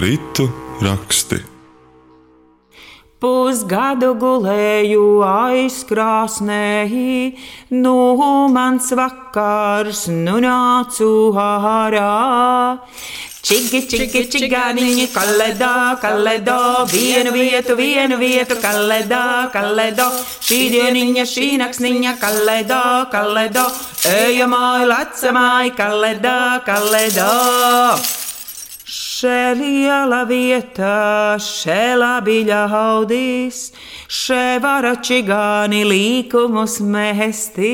ritu raksti. Pusgadu gulēju aizkrāsnē, nu mans vakars, nu nācu ārā. Čigi, čigi, čigāniņi, kaledā, kaledā, vienu vietu, vienu vietu, kaledā, kaledā, šī dieniņa, šī naksniņa, kaledā, kaledā, ejamāj, lecamāj, kaledā, kaledā. Še liela vieta, še labi ļaudis, še vara čigāni līkumus mesti.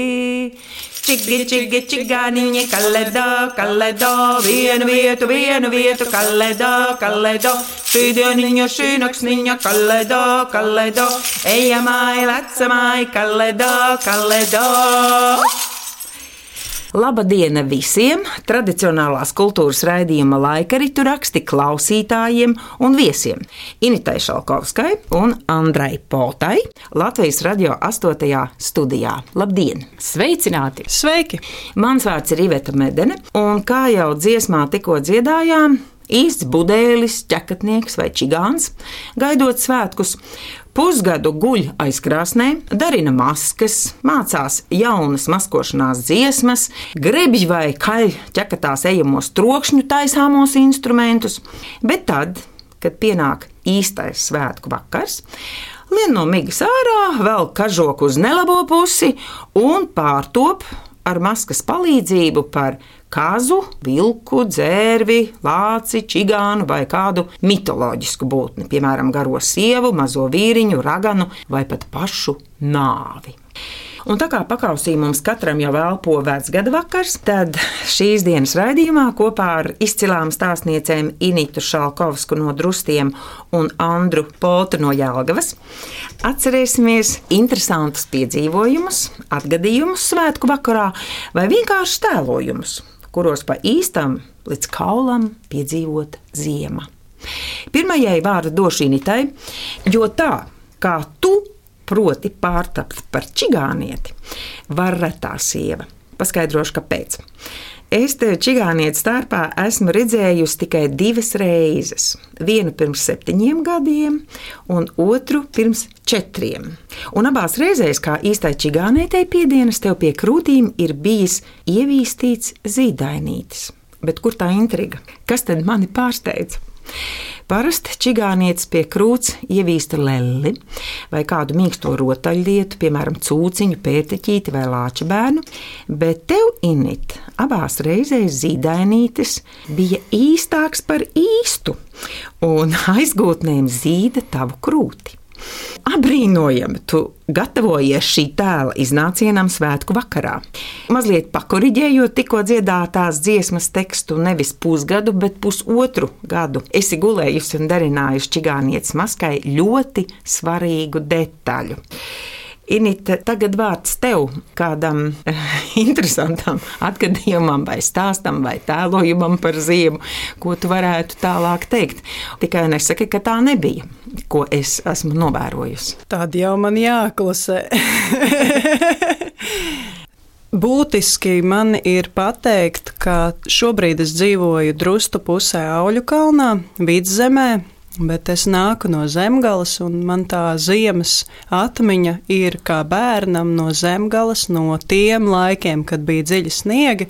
Čigi, čigi, čigāniņi, kaledā, kaledā, vienu vietu, vienu vietu, kaledā, kaledā, šī dieniņa, šī naksniņa, kaledā, kaledā, ejamāj, lecamāj, kaledā, Labdien visiem! Tradicionālās kultūras raidījuma laika ritu raksti klausītājiem un viesiem Initai Šalkovskai un Andrai Potai Latvijas radio 8. studijā. Labdien! Sveicināti! Sveiki! Mans vārds ir Iveta Medene, un kā jau dziesmā tikko dziedājām, īsts budēlis, ķekatnieks vai čigāns, gaidot svētkus, Pusgadu guļ aizkrāsnē, darina maskas, mācās jaunas maskošanās dziesmas, grebj vai kaļ ķekatās ejamos trokšņu taisāmos instrumentus, bet tad, kad pienāk īstais svētku vakars, lien no migas ārā, vēl kažoku uz nelabo pusi un pārtop ar maskas palīdzību par kazu, vilku, dzērvi, lāci, čigānu vai kādu mitoloģisku būtni, piemēram, garo sievu, mazo vīriņu, raganu vai pat pašu nāvi. Un tā kā pakausī mums katram jau elpo vecgada vakars, tad šīs dienas raidījumā kopā ar izcilām stāstniecēm Initu Šalkovsku no Drustiem un Andru Poltu no Jālgavas atcerēsimies interesantus piedzīvojumus, atgadījumus svētku vakarā vai vienkārši tēlojumus kuros pa īstam līdz kaulam piedzīvot ziema. Pirmajai vārdu došu Initai, jo tā kā tu proti pārtapt par čigānieti, var retā sieva. Paskaidrošu, kāpēc. Es te čigānietu starpā esmu redzējusi tikai divas reizes. Vienu pirms septiņiem gadiem, un otru pirms četriem. Un abās reizēs, kā īstai čigānietei piedienas, tev pie krūtīm ir bijis ievīstīts zīdainītis. Bet kur tā intriga? Kas tad mani pārsteidza? Parasti čigānietis pie krūts ievīsta lelli vai kādu mīksto rotaļlietu, piemēram, cūciņu, pēteķīti vai lāča bērnu, bet tev init abās reizēs zīdainītis bija īstāks par īstu un aizgūtnēm zīda tavu krūti. Abrīnojami, tu gatavojies šī tēla iznācienam svētku vakarā. Mazliet pakoriģējot tikko dziedātās dziesmas tekstu, nevis pusgadu, bet pusotru gadu. Esi gulējusi un darinājusi čigānietes maskai ļoti svarīgu detaļu. Inita, tagad vārds tev kādam interesantam atgadījumam, vai stāstam, vai tēlojumam par ziemu, ko tu varētu tālāk teikt. Tikai nesaki, ka tā nebija, ko es esmu novērojusi. Tad jau man jāklusē. Būtiski man ir pateikt, ka šobrīd es dzīvoju drustu pusē Auļu kalnā, vidzemē, Bet es nāku no zemgales, un man tā ziemas atmiņa ir kā bērnam no zemgales, no tiem laikiem, kad bija dziļi sniegi.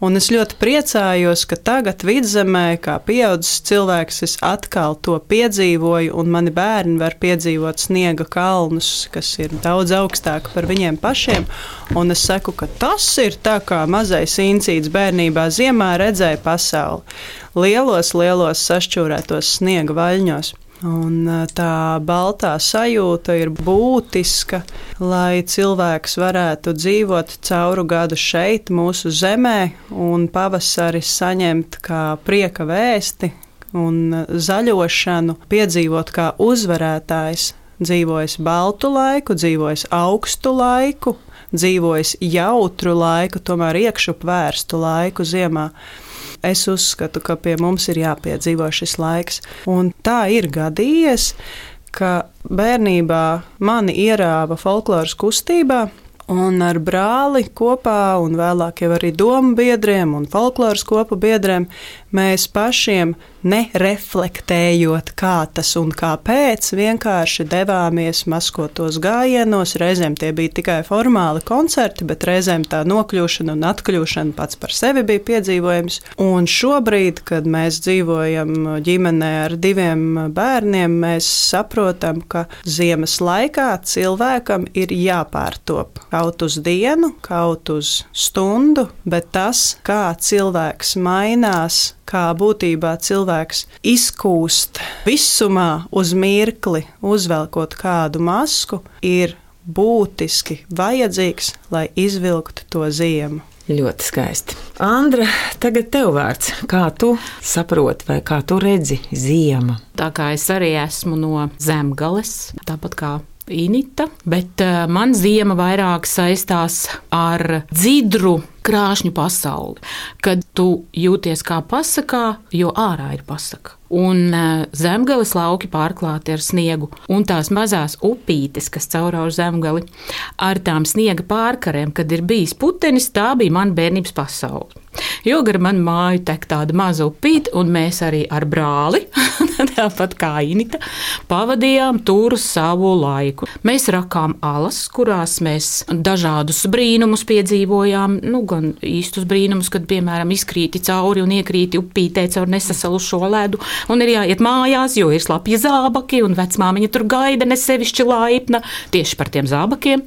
Un es ļoti priecājos, ka tagad, vidzemē, kā pieaugušs cilvēks, es atkal to piedzīvoju, un mani bērni var piedzīvot sniega kalnus, kas ir daudz augstāki par viņiem pašiem. Un es saku, ka tas ir tā kā mazais incīts bērnībā ziemā redzēja pasauli. Lielos, lielos sašķūrētos sniega vaļņos. Un tā baltā sajūta ir būtiska, lai cilvēks varētu dzīvot cauru gadu šeit, mūsu zemē, un pavasari saņemt kā prieka vēsti un zaļošanu, piedzīvot kā uzvarētājs. Dzīvojis baltu laiku, dzīvojis augstu laiku, dzīvojis jautru laiku, tomēr iekšup vērstu laiku ziemā es uzskatu, ka pie mums ir jāpiedzīvo šis laiks. Un tā ir gadījies, ka bērnībā mani ierāva folkloras kustībā. Un ar brāli kopā, un vēlāk jau arī domu biedriem un folkloras kopu biedriem, mēs pašiem nereflektējot, kā tas un kāpēc, vienkārši devāmies maskotos gājienos. Reizēm tie bija tikai formāli koncerti, bet reizēm tā nokļūšana un atkļūšana pats par sevi bija piedzīvojums. Un šobrīd, kad mēs dzīvojam ģimenē ar diviem bērniem, mēs saprotam, ka ziemas laikā cilvēkam ir jāpārtop kaut uz dienu, kaut uz stundu, bet tas, kā cilvēks mainās, kā būtībā cilvēks izkūst visumā uz mirkli, uzvelkot kādu masku, ir būtiski vajadzīgs, lai izvilktu to ziemu. Ļoti skaisti. Andra, tagad tev vārds. Kā tu saproti, vai kā tu redzi ziemu? Tā kā es arī esmu no zemgales, tāpat kā Inita, bet uh, man ziema vairāk saistās ar dzidru krāšņu pasauli, kad tu jūties kā pasakā, jo ārā ir pasaka. Un uh, zemgales lauki pārklāti ar sniegu, un tās mazās upītes, kas caurauž zemgali, ar tām sniega pārkarēm, kad ir bijis putenis, tā bija mana bērnības pasaule. Jo gar manu māju tek tāda maza upīte, un mēs arī ar brāli, tāpat kā Inita, pavadījām tur savu laiku. Mēs rakām alas, kurās mēs dažādus brīnumus piedzīvojām, nu, gan īstus brīnumus, kad, piemēram, izkrīti cauri un iekrīti upītē caur nesasalušo ledu, un ir jāiet mājās, jo ir slapji zābaki, un vecmāmiņa tur gaida nesevišķi laipna tieši par tiem zābakiem.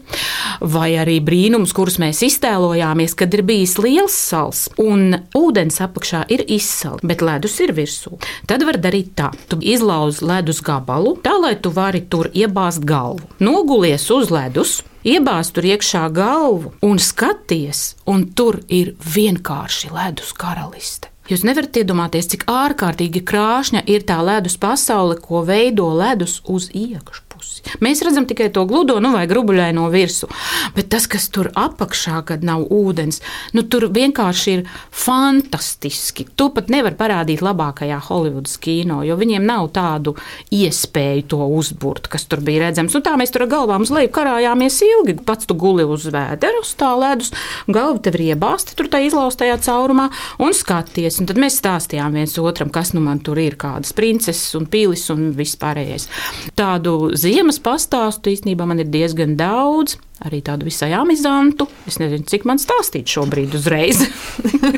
Vai arī brīnumus, kurus mēs iztēlojāmies, kad ir bijis liels sals un ūdens apakšā ir izsala, bet ledus ir virsū. Tad var darīt tā: tu izlauž ledus gabalu, tā lai tu vari tur iebāzt galvu. Nogulies uz ledus, iebāzt tur iekšā galvu un skaties, un tur ir vienkārši ledus karaliste. Jūs nevarat iedomāties, cik ārkārtīgi krāšņa ir tā ledus pasaule, ko veido ledus uz iekšā pusi. Mēs redzam tikai to gludo nu, vai grubuļaino virsmu, bet tas, kas tur apakšā, kad nav ūdens, nu, tur vienkārši ir fantastiski. To pat nevar parādīt labākajā Holivudas kino, jo viņiem nav tādu iespēju to uzbūrt, kas tur bija redzams. Nu, tā mēs tur ar galvām uz leju karājāmies ilgi. Pats tu guli uz vēdera, uz tā ledus, galva tev ir iebāzta tur tajā izlaustajā caurumā un skaties. Un tad mēs stāstījām viens otram, kas nu man tur ir, kādas princeses un pīlis un viss pārējais. Tādu ziemas pastāstu īstenībā man ir diezgan daudz. Arī tādu visai amizantu. Es nezinu, cik man stāstīt šobrīd uzreiz.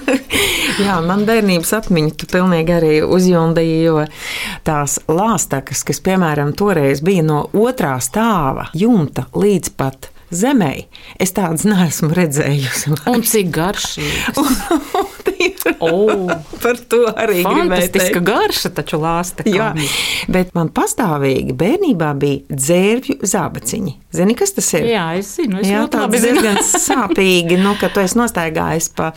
Jā, man bērnības atmiņa tu pilnīgi arī uzjundīji, jo tās lāstakas, kas, piemēram, toreiz bija no otrā stāva jumta līdz pat zemē, es tādas neesmu redzējusi. Un cik garšīgas. Oh, par to arī fantastiska garša, taču lāsta. Jā, bet man pastāvīgi bērnībā bija dzērvju zābaciņi. Zini, kas tas ir? Jā, es zinu, es Jā, ļoti labi zinu. diezgan sāpīgi, nu, ka tu esi nostaigājis pa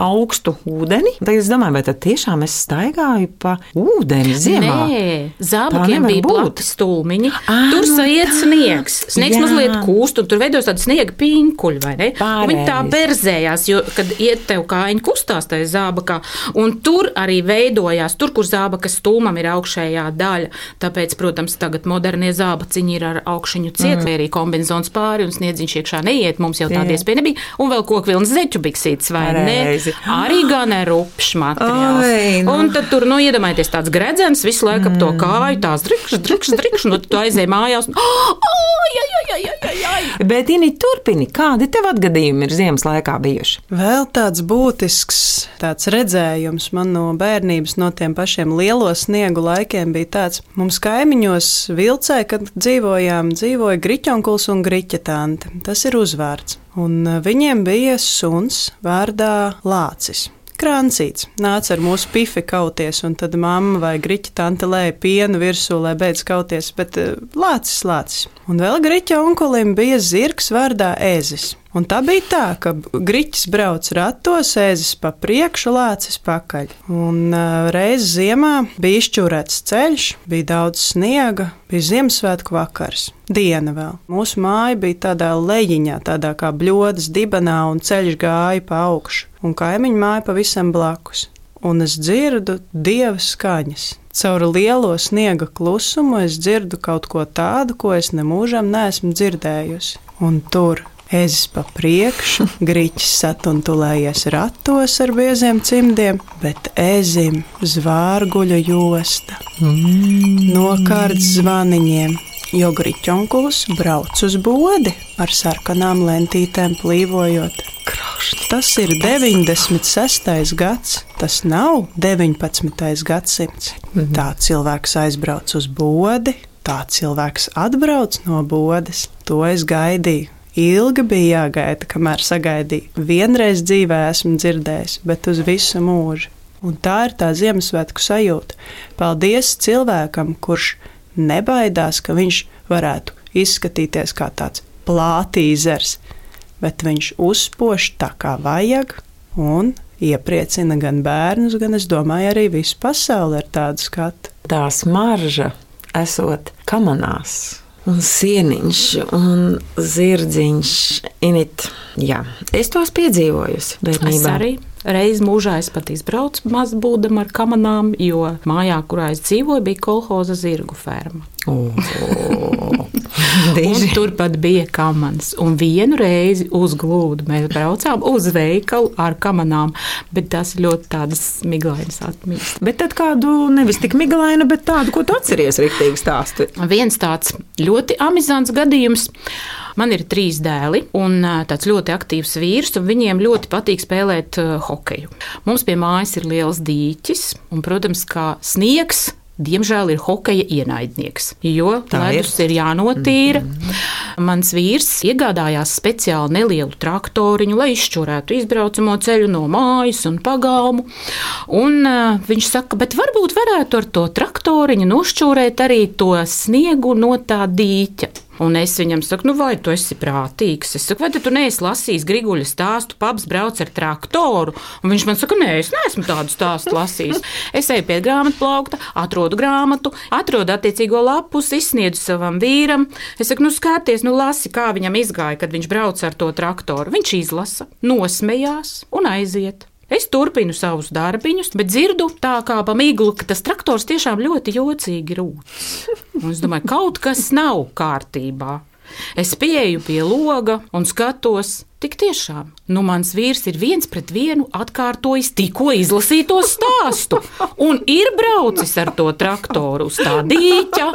augstu ūdeni. Tad es domāju, vai tad tiešām es staigāju pa ūdeni ziemā? Nē, zābakiem bija būt. plati stūmiņi. Ā, Tur nu sajiet tā. sniegs. Sniegs Jā. mazliet kūst, un tur veidojas tāda sniega pīņkuļa, vai ne? Viņi tā berzējās, jo, kad iet tev kājiņa kustās tajā zābakā, un tur arī veidojās, tur, kur zābakas stūmam ir augšējā daļa. Tāpēc, protams, tagad modernie zābaciņi ir ar augšņu ciet, mm. Kombinzons pāri, un sniedziņš iekšā neiet. Mums jau tāda Jā. iespēja nebija. Un vēl kokvilnas zeķu biksītes, vai Pareizi. ne? Arī gan ar upšu materiāls. Oi, nu. Un tad tur, nu, iedomājieties, tāds gredzens visu laiku ap to kāju, tās drikšs, drikšs, drikšs, un tu aizēji mājās. Un, oh, ai, ai, ai, ai, ai, ai. Bet, Ini, turpini, kādi tev atgadījumi ir ziemas laikā bijuši? Vēl tāds būtisks tāds redzējums man no bērnības, no tiem pašiem lielo sniegu laikiem bija tāds, mums kaimiņos vilcē, kad dzīvojām, dzīvoja griķonkuls un griķetante. Tas ir uzvārds. Un eh, viņiem bija suns vārdā Lācis. Krancīts nāca ar mūsu pifi kauties, un tad mamma vai griķa tante lēja pienu virsū, lai beidz kauties, bet eh, lācis, lācis. Un vēl griķa onkulim bija zirgs vārdā ēzis. Un tā bija tā, ka griķis brauc ratos, ēzis pa priekšu, lācis pakaļ. Un uh, reiz ziemā bija izšķūrēts ceļš, bija daudz sniega, bija Ziemassvētku vakars. Diena vēl. Mūsu māja bija tādā lejiņā, tādā kā bļodas dibenā, un ceļš gāja pa augšu, un kaimiņu māja pavisam blakus. Un es dzirdu dieva skaņas. Caur lielo sniega klusumu es dzirdu kaut ko tādu, ko es nemūžam neesmu dzirdējusi. Un tur ezis pa priekšu, grīķis satuntulējies ratos ar bieziem cimdiem, bet ezim zvārguļa josta. Mm. Nokārts zvaniņiem, jo griķonkulis brauc uz bodi ar sarkanām lentītēm plīvojot. Tas ir 96. gads, tas nav 19. gadsimts. Mhm. Tā cilvēks aizbrauc uz bodi, tā cilvēks atbrauc no bodes. To es gaidīju. Ilgi bija jāgaida, kamēr sagaidīju. Vienreiz dzīvē esmu dzirdējis, bet uz visu mūžu. Un tā ir tā Ziemassvētku sajūta. Paldies cilvēkam, kurš nebaidās, ka viņš varētu izskatīties kā tāds plātīzers, bet viņš uzpoš tā kā vajag un iepriecina gan bērnus, gan, es domāju, arī visu pasauli ar tādu skatu. Tā smarža esot kamanās. Un sieniņš, un zirdziņš, init. Jā, es tos piedzīvoju. Es arī reiz mūžā es pat izbraucu maz būdam ar kamanām, jo mājā, kurā es dzīvoju, bija kolhoza zirgu ferma. Turpat bija kamanas. Un vienu reizi uz glūdu mēs braucām uz veikalu ar kamanām. Bet tas ļoti tādas miglainas atmiņas. Bet tad kādu nevis tik miglainu, bet tādu, ko tu atceries, rīktīgi stāstu. Viens tāds ļoti amizants gadījums. Man ir trīs dēli un tāds ļoti aktīvs vīrs, un viņiem ļoti patīk spēlēt hokeju. Mums pie mājas ir liels dīķis, un, protams, kā sniegs diemžēl ir hokeja ienaidnieks, jo Tā ledus ir, ir jānotīra. Mm -hmm. Mans vīrs iegādājās speciāli nelielu traktoriņu, lai izšķurētu izbraucamo ceļu no mājas un pagalmu. Un, uh, viņš saka, bet varbūt varētu ar to traktoriņu nošķūrēt arī to sniegu no tā dīķa. Un es viņam saku, nu, vai tu esi prātīgs? Es saku, vai tu neesi lasījis Griguļa stāstu, pabs brauc ar traktoru? Un viņš man saka, nē, es neesmu tādu stāstu lasījis. Es eju pie grāmatu plaukta, atrodu grāmatu, atrodu attiecīgo lapus, izsniedzu savam vīram. Es saku, nu, skaties, nu, lasi, kā viņam izgāja, kad viņš brauc ar to traktoru. Viņš izlasa, nosmējās un aiziet. Es turpinu savus darbiņus, bet dzirdu tā kā pa miglu, ka tas traktors tiešām ļoti jocīgi rūc. Un es domāju, kaut kas nav kārtībā. Es pieeju pie loga un skatos, Tik tiešām, nu mans vīrs ir viens pret vienu atkārtojis tikko izlasīto stāstu, un ir braucis ar to traktoru uz tā dīķa,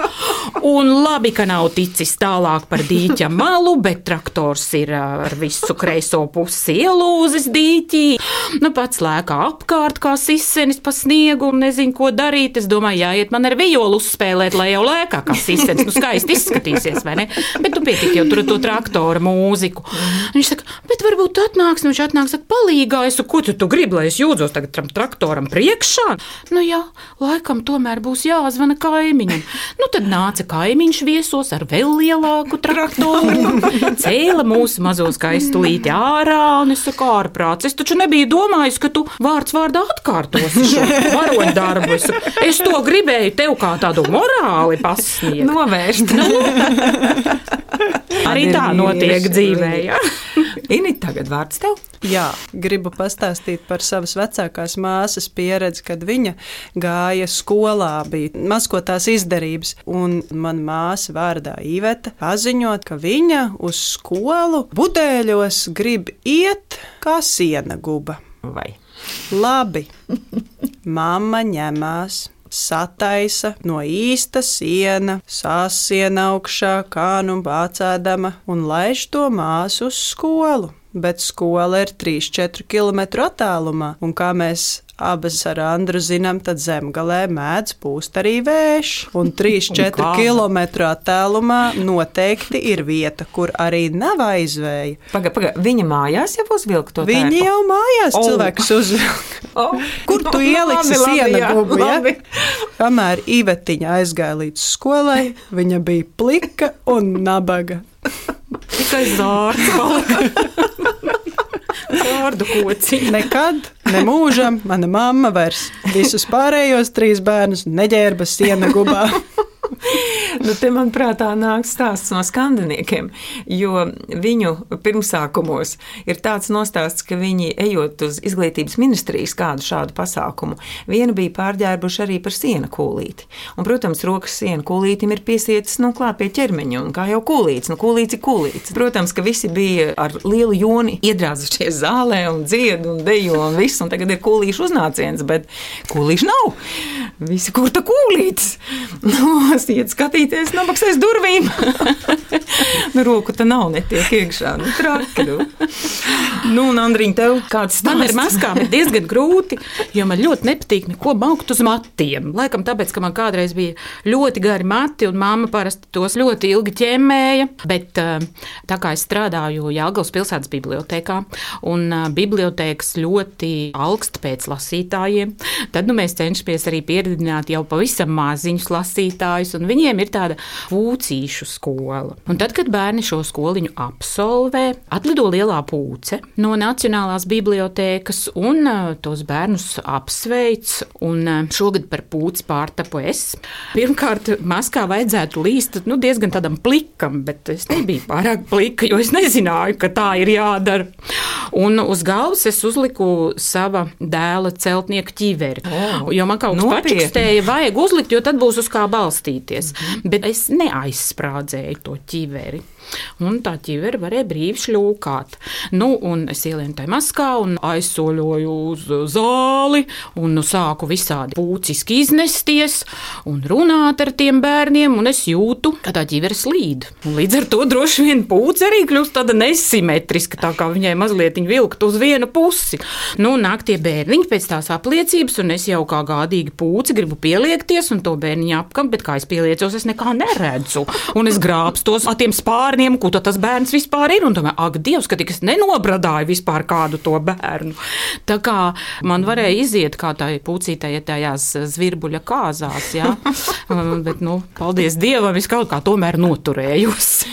un labi, ka nav ticis tālāk par dīķa malu, bet traktors ir ar visu kreiso pusi ielūzis dīķī. Nu, pats lēkā apkārt kā sisenis pa sniegu un nezinu, ko darīt. Es domāju, jāiet man ar violu uzspēlēt, lai jau lēkā kā sisenis. Nu, skaisti izskatīsies, vai ne? Bet tu pietiek jau tur to traktora mūziku. Viņš saka, Bet varbūt tu atnāksi, un viņš atnāks, saka, palīgā, es ko tu, tu gribi, lai es jūdzos tagad tam traktoram priekšā? Nu jā, laikam tomēr būs jāzvana kaimiņam. Nu tad nāca kaimiņš viesos ar vēl lielāku traktoru, cēla mūsu mazo skaistulīti ārā, un es saku, ārprāts, es taču nebiju domājis, ka tu vārds vārdā atkārtosi šo varoņu darbu. Es, saku, es to gribēju tev kā tādu morāli pasniegt. Novērst. Nu, arī tā notiek dzīvē. Ja? Ini, tagad vārds tev. Jā, gribu pastāstīt par savas vecākās māsas pieredzi, kad viņa gāja skolā, bija maskotās izdarības, un man māsa vārdā Iveta paziņot, ka viņa uz skolu budēļos grib iet kā siena guba. Vai? Labi, mamma ņemās sataisa no īsta siena, sāsiena augšā, kā nu bācēdama un laiž to māsu uz skolu bet skola ir 3-4 km attālumā. Un kā mēs abas ar Andru zinām, tad zemgalē mēdz pūst arī vējš. Un 3-4 km attālumā noteikti ir vieta, kur arī nav aizvēja. Paga, paga, viņa mājās jau uzvilka to viņa tērpu? jau mājās oh. cilvēks uzvilka. Oh. Kur tu ieliksi labi, sienu jā, gubu? Ja? labi. Kamēr Ivetiņa aizgāja līdz skolai, viņa bija plika un nabaga. Tikai zārts palika. Vārdu kociņu. Nekad, ne mūžam, mana mamma vairs visus pārējos trīs bērnus neģērba siena gubā. Nu, te man prātā nāk stāsts no skandiniekiem, jo viņu pirmsākumos ir tāds nostāsts, ka viņi ejot uz izglītības ministrijas kādu šādu pasākumu, viena bija pārģērbuši arī par siena kūlīti. Un, protams, rokas siena kūlītim ir piesietas nu, klāt pie ķermeņa, un kā jau kūlīts, nu kūlīts ir kūlīts. Protams, ka visi bija ar lielu joni iedrāzušies zālē un dzied un dejo un viss, un tagad ir kūlīšu uznāciens, bet kūlīšu nav. Visi kur tā kūlītis? Nu, iet skatīties, nomaksās durvīm. nu, roku tā nav, netiek iekšā. Nu, traki, nu. nu, un Andriņ, tev kāds Man ar maskām ir diezgan grūti, jo man ļoti nepatīk neko maukt uz matiem. Laikam tāpēc, ka man kādreiz bija ļoti gari mati, un mamma parasti tos ļoti ilgi ķemmēja. Bet eh, tā kā es strādāju Jālgavas pilsētas bibliotekā, un eh, bibliotēkas ļoti augsta pēc lasītājiem, tad nu, mēs cenšamies arī pieredzināt jau pavisam maziņus lasītājus, un viņiem ir tāda pūcīšu skola. Un tad, kad bērni šo skoliņu absolvē, atlido lielā pūce no Nacionālās bibliotēkas un uh, tos bērnus apsveic. Un, uh, šogad par pūci pārtapu es. Pirmkārt, maskā vajadzētu līst nu, diezgan tādam plikam, bet es nebiju pārāk plika, jo es nezināju, ka tā ir jādara. Un uz galvas es uzliku sava dēla celtnieka ķiveri. Oh, jo man kaut kas pačukstēja, vajag uzlikt, jo tad būs uz kā balstīties. Mm -hmm. Bet es neaizsprādzēju to ķiveri un tā ķiveri varēja brīvi šļūkāt. Nu, un es ielēju tajā maskā un aizsoļoju uz zāli, un nu, sāku visādi pūciski iznesties un runāt ar tiem bērniem, un es jūtu, ka tā ķiveri slīd. Un līdz ar to droši vien pūce arī kļūst tāda nesimetriska, tā kā viņai mazliet vilkt uz vienu pusi. Nu, nāk tie bērniņi pēc tās apliecības, un es jau kā gādīgi pūci gribu pieliekties, un to bērniņu apkam, bet kā es pieliecos, es nekā neredzu. Un es grābstos ar tiem spārniem bērniem, ko tas bērns vispār ir. Un domāju, ak, Dievs, ka tik es nenobradāju vispār kādu to bērnu. Tā kā man varēja iziet kā tā pucītāja tajās zvirbuļa kāzās, jā. Bet, nu, paldies Dievam, es kaut kā tomēr noturējos.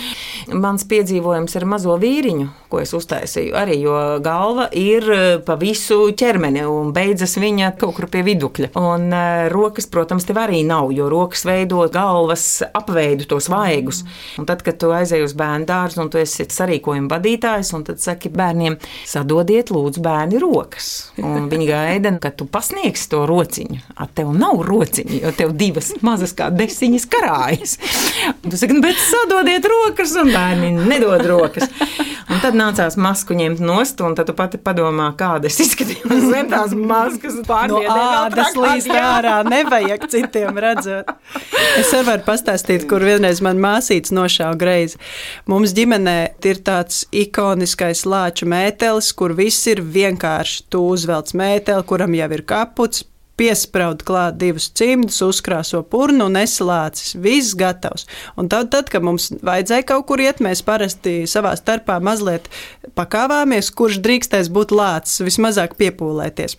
Mans piedzīvojums ar mazo vīriņu, ko es uztaisīju, arī jo galva ir e, pa visu ķermeni un beidzas viņa kaut kur pie vidukļa. Un uh, rokas, protams, tev arī nav, jo rokas veido galvas apveidu tos vaigus. Un tad, kad tu aizej uz bērnu dārzu un tu esi sarīkojuma vadītājs, un tad saki bērniem, sadodiet lūdzu bērni rokas. Un viņi gaida, ka tu pasniegsi to rociņu. A tev nav rociņa, jo tev divas mazas kā desiņas karājas. Tu saki, nu, bet sadodiet rokas un bērni nedod rokas. Un tad nācās masku ņemt nost, un tad tu pati padomā, kāda es izskatījos zem tās maskas. No ādas līdz ārā nevajag citiem redzēt. Es arī varu pastāstīt, kur vienreiz man māsīts nošāva greizi. Mums ģimenē ir tāds ikoniskais lāču mētelis, kur viss ir vienkārši. Tu uzvelc mēteli, kuram jau ir kaputs, piesprāud klāt divus cimdus, uzkrāso purnu un nesalācis. Viss gatavs. Un tad, tad, kad mums vajadzēja kaut kur iet, mēs parasti savā starpā mazliet pakāvāmies, kurš drīkstēs būt lācis, vismazāk piepūlēties.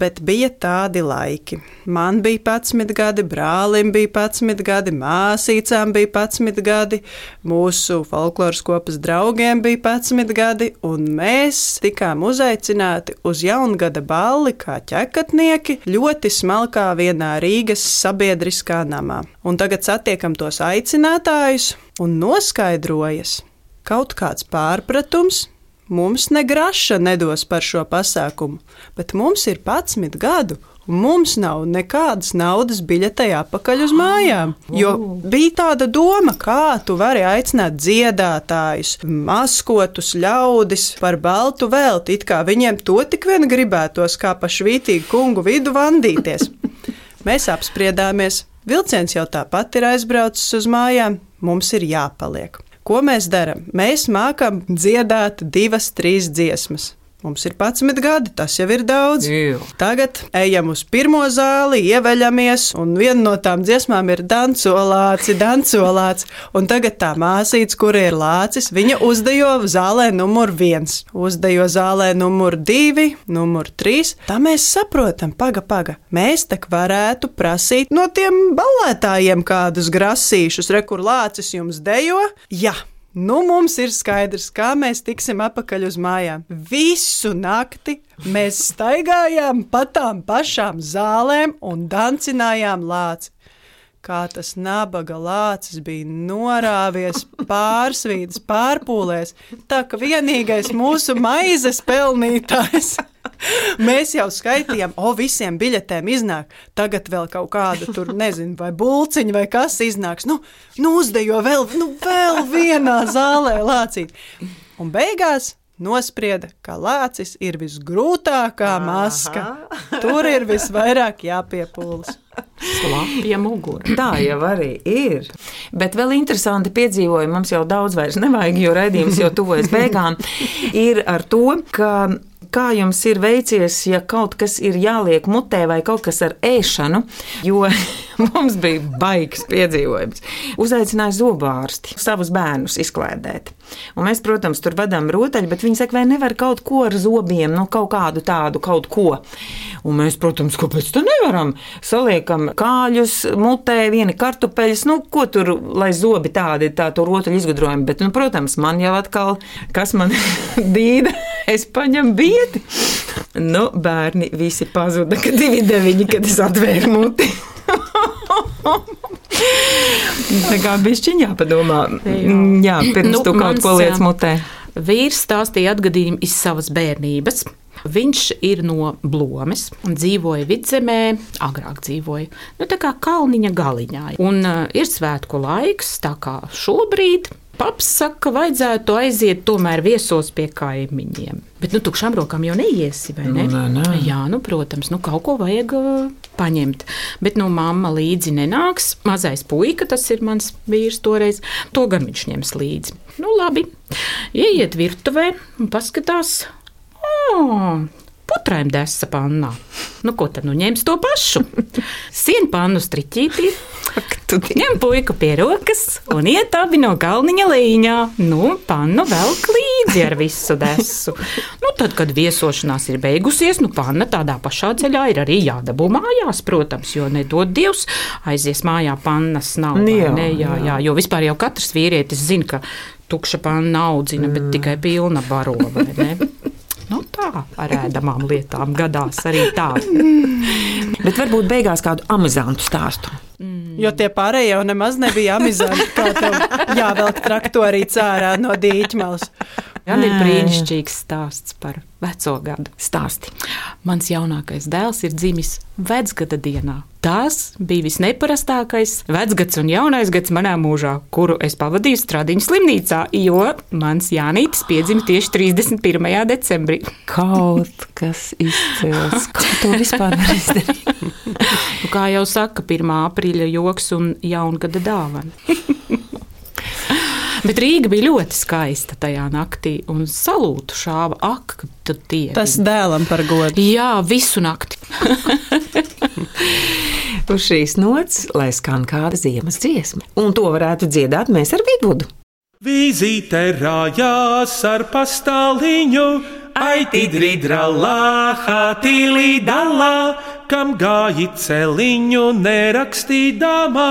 Bet bija tādi laiki. Man bija 11 gadi, brālim bija 11 gadi, māsīcām bija 11 gadi, mūsu folkloras kopas draugiem bija 11 gadi, un mēs tikām uzaicināti uz jaungada balli kā ķekatnieki ļoti smalkā vienā Rīgas sabiedriskā namā. Un tagad satiekam tos aicinātājus un noskaidrojas kaut kāds pārpratums, Mums ne graša nedos par šo pasākumu, bet mums ir 11 gadu. Mums nav nekādas naudas biļetei atpakaļ uz mājām. Jo bija tāda doma, kā tu vari aicināt dziedātājus, maskotus, ļaudis par baltu velti, it kā viņiem to tik vien gribētos, kā pa švītīgu kungu vidu vandīties. Mēs apspriedāmies, vilciens jau tāpat ir aizbraucis uz mājām, mums ir jāpaliek. Ko mēs darām? Mēs mākam dziedāt divas, trīs dziesmas. Mums ir 11 gadi, tas jau ir daudz. Jā. Tagad ejam uz pirmo zāli, ieveļamies, un viena no tām dziesmām ir dancolāci, dancolāci. Un tagad tā māsīca, kur ir lācis, viņa uzdejo zālē numur viens, uzdejo zālē numur divi, numur trīs. Tā mēs saprotam, paga, paga. Mēs tak varētu prasīt no tiem ballētājiem kādus grasīšus, rekur lācis jums dejo. Jā, Nu, mums ir skaidrs, kā mēs tiksim atpakaļ uz mājām. Visu nakti mēs staigājām pa tām pašām zālēm un dancinājām lāci. Kā tas nabaga lācis bija norāvies, pārsvīdis, pārpūlēs, tā ka vienīgais mūsu maizes pelnītājs. Mēs jau skaitījām, o, visiem biļetēm iznāk. Tagad vēl kaut kāda tur, nezinu, vai bulciņa vai kas iznāks. Nu, nu uzdejo vēl, nu, vēl vienā zālē lācīt. Un beigās nosprieda, ka lācis ir visgrūtākā maska. Tur ir visvairāk jāpiepūlas. Slapja mugura. Tā jau arī ir. Bet vēl interesanti piedzīvojumi, mums jau daudz vairs nevajag, jo raidījums jau tuvojas beigām, ir ar to, ka kā jums ir veicies, ja kaut kas ir jāliek mutē vai kaut kas ar ēšanu, jo mums bija baigs piedzīvojums. Uzaicināja zobārsti savus bērnus izklēdēt. Un mēs, protams, tur vadām rotaļu, bet viņi saka, vai nevar kaut ko ar zobiem, nu, kaut kādu tādu, kaut ko. Un mēs, protams, kāpēc tā nevaram? Saliekam kāļus, mutē, viena kartupeļus, nu, ko tur, lai zobi tādi, tā tur rotaļu izgudrojumi. Bet, nu, protams, man jau atkal, kas man dīda, es paņemu bieti. Nu, bērni visi pazuda, kad divi deviņi, kad es atvēru muti. Tā kā bišķiņā padomā. Jā, pirms nu, tu kaut ko liec mutē. Vīrs stāstīja atgadījumu iz savas bērnības. Viņš ir no Blomas un dzīvoja vidzemē, agrāk dzīvoja nu, tā kā kalniņa galiņā. Un uh, ir svētku laiks, tā kā šobrīd paps saka, ka vajadzētu aiziet tomēr viesos pie kaimiņiem. Bet, nu, tukšām rokām jau neiesi, vai ne? Nu, nē, nē. Jā, nu, protams, nu, kaut ko vajag uh, paņemt. Bet, nu, mamma līdzi nenāks. Mazais puika, tas ir mans vīrs toreiz, to gan viņš ņems līdzi. Nu, labi, ieiet virtuvē un paskatās. Oh, putraim desa pannā. Nu, ko tad nu ņems to pašu? Sienu pannu striķītī. Ņem puiku pie rokas un iet abi no galniņa līņā. Nu, pannu velk līdzi ar visu desu. Nu, tad, kad viesošanās ir beigusies, nu, panna tādā pašā ceļā ir arī jādabū mājās, protams, jo nedod Dievs aizies mājā pannas nav. Jā, ne? jā, jā, jo vispār jau katrs vīrietis zina, ka tukša panna audzina, bet tikai pilna baro, vai ne? Nu, tā ar ēdamām lietām gadās arī tā. Bet varbūt beigās kādu amizantu stāstu. Jo tie pārējie jau nemaz nebija amizanti, kā tev jāvelk traktorī cārā no dīķmalas. Man ir brīnišķīgs stāsts par veco gadu. Stāsti. Mans jaunākais dēls ir dzimis vecgada dienā. Tas bija visneparastākais vecgads un jaunais gads manā mūžā, kuru es pavadīju Stradiņas slimnīcā, jo mans Jānītis piedzima tieši 31. decembrī. Kaut kas izcils. Kā to vispār var izdarīt? Nu, kā jau saka, 1. aprīļa joks un jaungada dāvana. Bet Rīga bija ļoti skaista tajā naktī, un salūtu šāva ak, kad tu tie. Tas dēlam par godu. Jā, visu nakti. Uz šīs nots, lai skan kāda ziemas dziesma. Un to varētu dziedāt mēs ar vidvudu. Vizīte rājās ar pastāliņu, aiti dridralā, hatīlī dalā, kam gāji celiņu nerakstīdamā,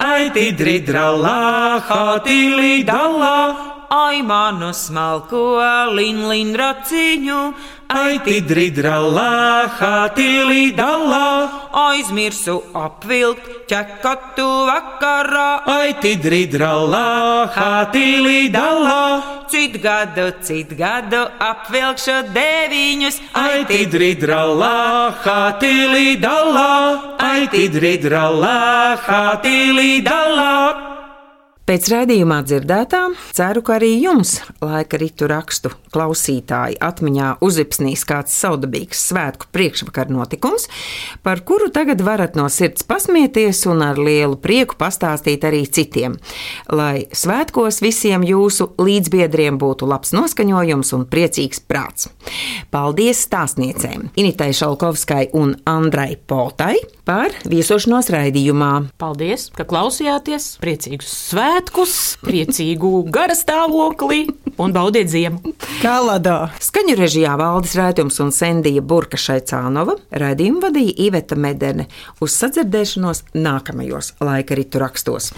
aiti dridralā, hatīlī dalā. Ai, manu smalko linlin raciņu, Aiti dridralā, hatīlī dalā, aizmirsu apvilkt ķekatu vakarā. aiti dridralā, hatīlī dalā, Cit gadu, cit gadu apvilkšu deviņus, aiti dridralā, hatīlī dalā, aiti dridralā, hatīlī dalā. Pēc raidījumā dzirdētā ceru, ka arī jums, laika ritu rakstu klausītāji, atmiņā uzipsnīs kāds saudabīgs svētku priekšvakar notikums, par kuru tagad varat no sirds pasmieties un ar lielu prieku pastāstīt arī citiem. Lai svētkos visiem jūsu līdzbiedriem būtu labs noskaņojums un priecīgs prāts. Paldies stāstniecēm Initai Šalkovskai un Andrai Potai par viesošanos raidījumā. Paldies, ka klausījāties! Priecīgus svētkus, priecīgu gara stāvokli un baudiet ziemu! Kaladā! Skaņu režijā valdes rādījums un Sendija Burka Šaicānova, raidījumu vadīja Iveta Medene uz sadzirdēšanos nākamajos laika ritu rakstos.